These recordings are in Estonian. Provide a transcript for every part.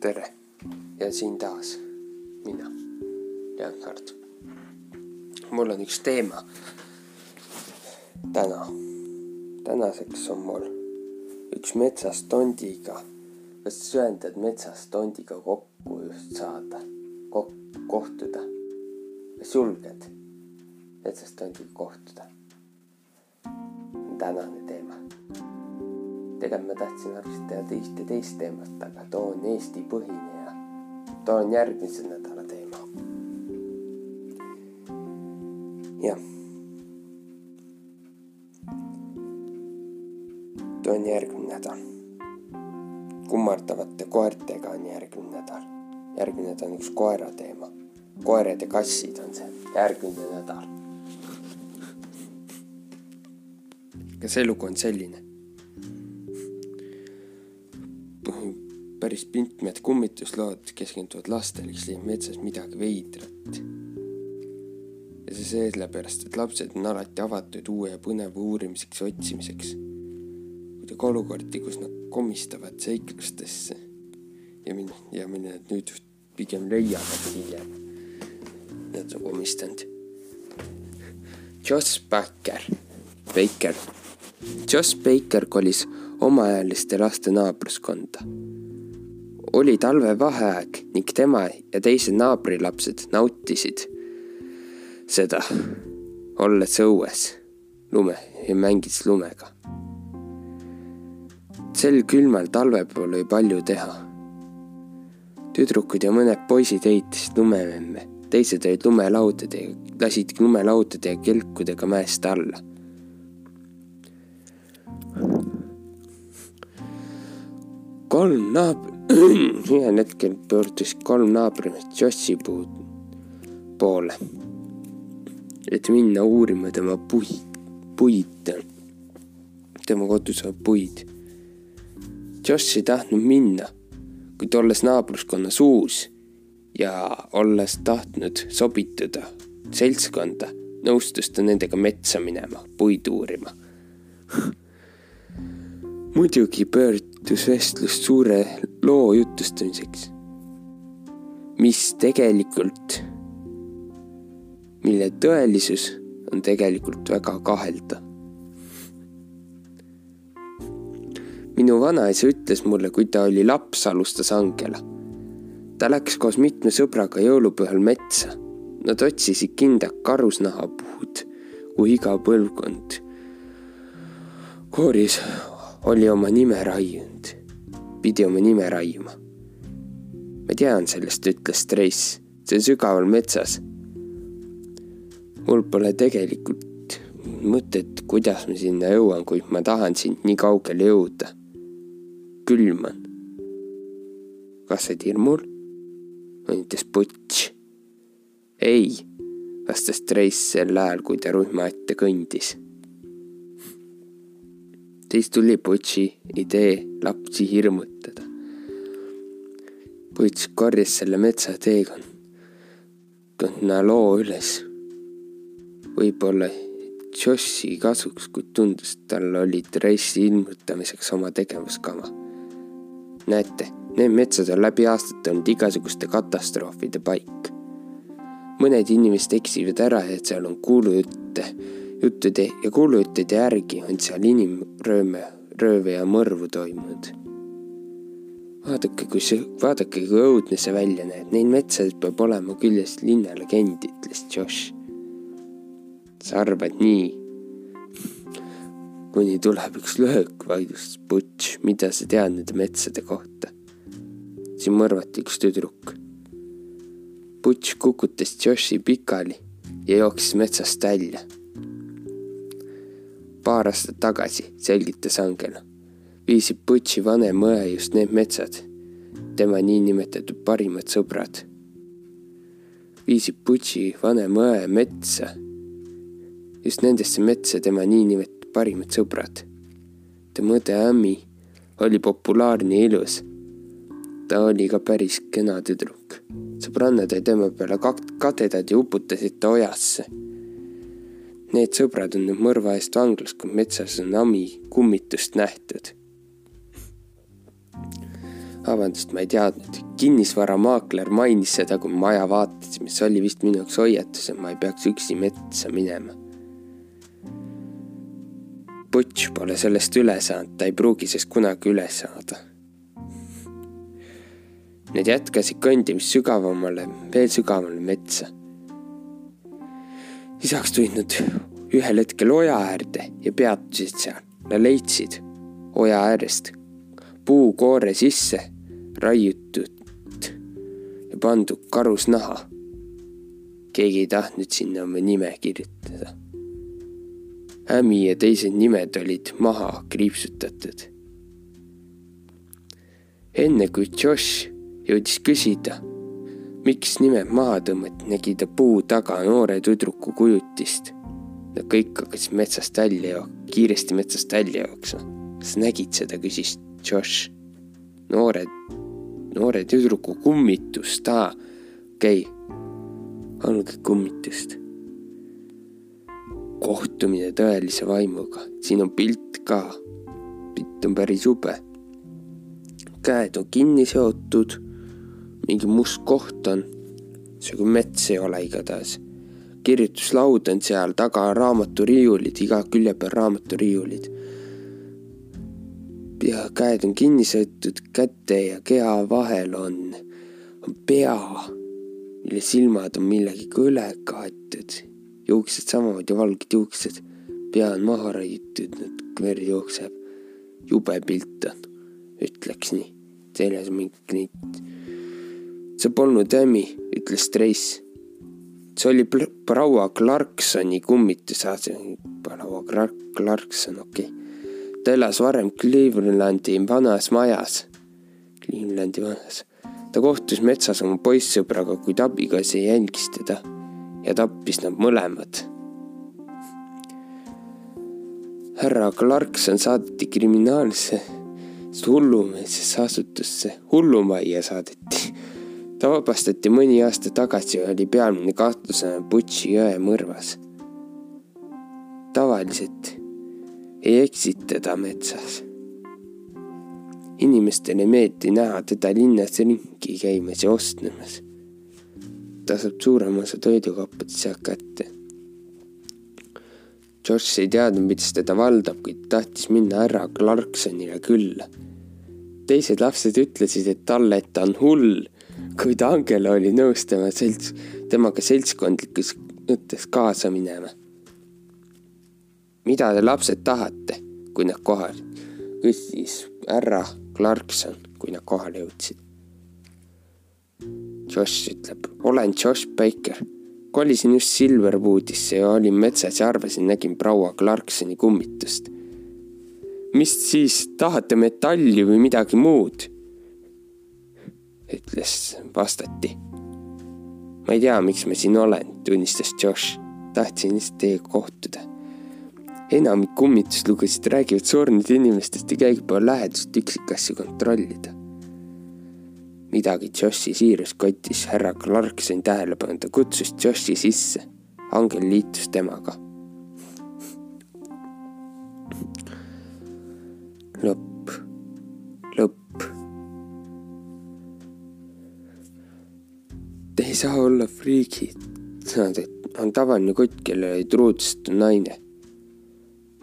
tere ja siin taas mina, Leonhard. mul on üks teema. täna, tänaseks on mul üks metsast tondiga, kas söandad metsast tondiga kokku just saada, kok-, kohtuda. kas julged metsast tondiga kohtuda? tänane teema tegelikult ma tahtsin algselt teha teist teemat, aga too on Eesti põhine ja too on järgmise nädala teema. jah. too on järgmine nädal. kummardavate koertega on järgmine nädal. järgmine nädal on üks koera teema. koerad ja kassid on see järgmine nädal. aga see lugu on selline päris mitmed kummituslood keskenduvad lastele, kes leiavad metsas midagi veidrat. ja see sellepärast, et lapsed on alati avatud uue ja põneva uurimiseks ja otsimiseks. kuidagi olukordi, kus nad komistavad seiklustesse ja mine, ja mille nad nüüd pigem leiavad hiljem. Nad on komistanud. Joss Baker, Baker, Joss Baker kolis omaealiste laste naabruskonda oli talvevaheaeg ning tema ja teised naabrilapsed nautisid seda, olles õues lume ja mängides lumega. sel külmal talvepool oli palju teha. tüdrukud ja mõned poisid ehitasid lumememme, teised olid lumelaudade, lasid lumelaudade ja kelkudega mäest alla kolm naab-, ühel hetkel pöördus kolm naabrimist Jossi poole, et minna uurima tema puid, puid, tema kodus olevaid puid. Joss ei tahtnud minna, kuid olles naabruskonnas uus ja olles tahtnud sobituda seltskonda, nõustus ta nendega metsa minema, puid uurima muidugi pöördus vestlus suure loo jutustamiseks, mis tegelikult, mille tõelisus on tegelikult väga kaheldav. minu vanaisa ütles mulle, kui ta oli laps, alustas Angela. ta läks koos mitme sõbraga jõulupühal metsa. Nad otsisid kindlat karusnahapuud, kuhu iga põlvkond kooris oli oma nime raiunud, pidi oma nime raiuma. ma tean sellest, ütles Trace, see on sügaval metsas. mul pole tegelikult mõtet, kuidas ma sinna jõuan, kuid ma tahan sind nii kaugele jõuda. külm on. kas sa hirmul? õnnitas Butch. ei, vastas Trace sel ajal, kui ta rühma ette kõndis siis tuli Butchi idee lapsi hirmutada. Butch korjas selle metsateekonna loo üles. võib-olla Jossi kasuks, kuid tundus, et tal oli Trace'i ilmutamiseks oma tegevuskava. näete, need metsad on läbi aastate olnud igasuguste katastroofide paik. mõned inimesed eksivad ära, et seal on kuulujutte juttude ja kuulujuttide järgi on seal inimrööme, rööve ja mõrvu toimunud. vaadake, kui see, vaadake, kui õudne see välja näeb, neil metsades peab olema küljes linnalegend, ütles Josh. sa arvad nii? kuni tuleb üks löök, vaidlustas Butch, mida sa tead nende metsade kohta. siin mõrvati üks tüdruk. Butch kukutas Joshi pikali ja jooksis metsast välja paar aastat tagasi, selgitas Angela, viisid Butchi vanem õe just need metsad, tema niinimetatud parimad sõbrad. viisid Butchi vanem õe metsa, just nendesse metsa tema niinimetatud parimad sõbrad. tema õde Amy oli populaarne ja ilus. ta oli ka päris kena tüdruk. sõbrannad olid tema peale kadedad ja uputasid ta ojasse Need sõbrad on nüüd mõrva eest vanglas, kui metsas on Ami kummitust nähtud. vabandust, ma ei teadnud. kinnisvaramaakler mainis seda, kui maja vaatasime, see oli vist minu jaoks hoiatus, et ma ei peaks üksi metsa minema. Butch pole sellest üle saanud, ta ei pruugi sellest kunagi üle saada. Need jätkasid kõndimist sügavamale, veel sügavamale metsa. Lisaks tulid nad ühel hetkel oja äärde ja peatusid seal. Nad leidsid oja äärest puukoore sisse raiutud ja pandud karusnaha. keegi ei tahtnud sinna oma nime kirjutada. Ämi ja teised nimed olid maha kriipsutatud. enne kui Josh jõudis küsida, miks nimed maha tõmmati, nägi ta puu taga noore tüdruku kujutist. Nad kõik hakkasid metsast välja, kiiresti metsast välja jooksma. kas nägid seda, küsis Josh. noore, noore tüdruku kummitust, aa, okei okay., olge kummitust. kohtumine tõelise vaimuga, siin on pilt ka. pilt on päris jube. käed on kinni seotud, mingi must koht on. kui mets ei ole igatahes. kirjutuslaud on seal taga, raamaturiiulid, iga külje peal raamaturiiulid ja käed on kinni sõetud käte ja keha vahel on, on pea, mille silmad on millegagi üle kaetud. juuksed samamoodi valged juuksed, pea on maha raiutud, verd jookseb. jube pilt on, ütleks nii. seljas on mingi neid. See polnud ämmi, ütles Trace. see oli proua Clarksoni kummitus, proua Clarkson, okei okay ta elas varem Clevelandi vanas majas. Clevelandi vanas. ta kohtus metsas oma poissõbraga, kuid abikaasa jälgis teda ja tappis nad mõlemad. härra Clarkson saadeti kriminaalse hullumeelsesse asutusse, hullumajja saadeti. Ta vabastati mõni aasta tagasi ja oli peamine kahtluslane Butši jõe mõrvas. tavaliselt ei eksitada metsas. inimestele ei meeldi näha teda linnas ringi käimas ja ostlemas. ta saab suurema osa toidukaupadest sealt kätte. Josh ei teadnud, miks teda valdab, kuid tahtis minna härra Clarksonile külla. teised lapsed ütlesid, et talle, et ta on hull, kuid Angela oli nõus tema selts, temaga seltskondlikus mõttes kaasa minema mida te lapsed tahate, kui nad kohal, küsis härra Clarkson, kui nad kohale jõudsid. Josh ütleb, olen Josh Baker. kolisin just Silverwoodisse ja olin metsas ja arvasin, nägin proua Clarksoni kummitust. mis siis, tahate metalli või midagi muud? Ütles, vastati. ma ei tea, miks ma siin olen, tunnistas Josh. tahtsin lihtsalt teiega kohtuda enamik kummituslugusid räägivad surnud inimestest ja keegi pole lähedust üksikasju kontrollida. midagi Joshi siirus kotis härra Clarksoni tähelepanu, ta kutsus Joshi sisse. Angel liitus temaga. lõpp. Saa olla friigid, et on tavaline kutt, kellel oli truudsetu naine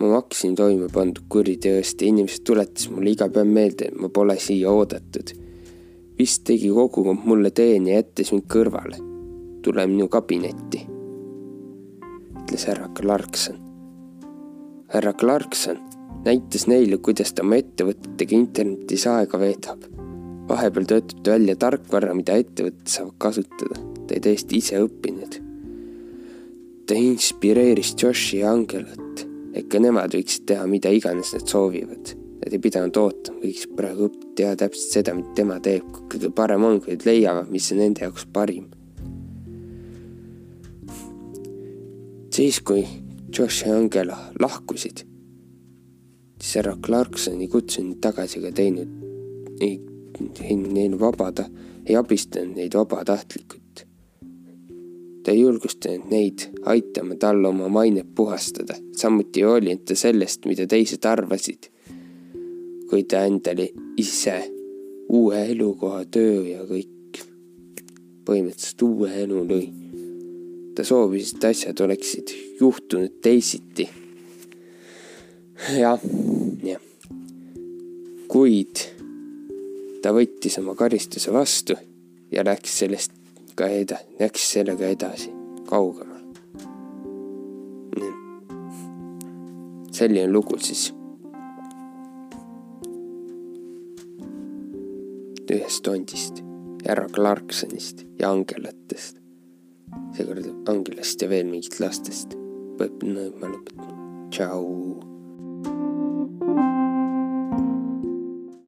ma maksin toime pandud kuriteost ja inimesed tuletas mulle iga päev meelde, et ma pole siia oodatud. vist tegi kogukond mulle teene ja jättis mind kõrvale. tule minu kabinetti, ütles härra Clarkson. härra Clarkson näitas neile, kuidas ta oma ettevõtetega internetis aega veedab. Vahepeal töötab ta välja tarkvara, mida ettevõtted saavad kasutada. ta oli täiesti ise õppinud. ta inspireeris Joshi ja Angelat et ka nemad võiksid teha mida iganes nad soovivad. Nad ei pidanud ootama, võiksid praegu teha täpselt seda, mida tema teeb. kõige parem on, kui nad leiavad, mis on nende jaoks parim. siis, kui Josh ja Angela lahkusid, siis härra Clarkson ei kutsunud tagasi ega teinud, ei, ei neil vabata, ei abistanud neid vabatahtlikult ta ei julgustanud neid aitama tal oma mainet puhastada, samuti ei hoolinud ta sellest, mida teised arvasid. kui ta endale ise uue elukoha, töö ja kõik. põhimõtteliselt uue elu lõi. ta soovis, et asjad oleksid juhtunud teisiti. jah, jah. kuid ta võttis oma karistuse vastu ja läks sellest ka eda-, läks sellega edasi, kaugemale. selline lugu siis ühest tondist, härra Clarksonist ja angelatest. seekord angelast ja veel mingit lastest. võib, no ma lõpetan. tšau.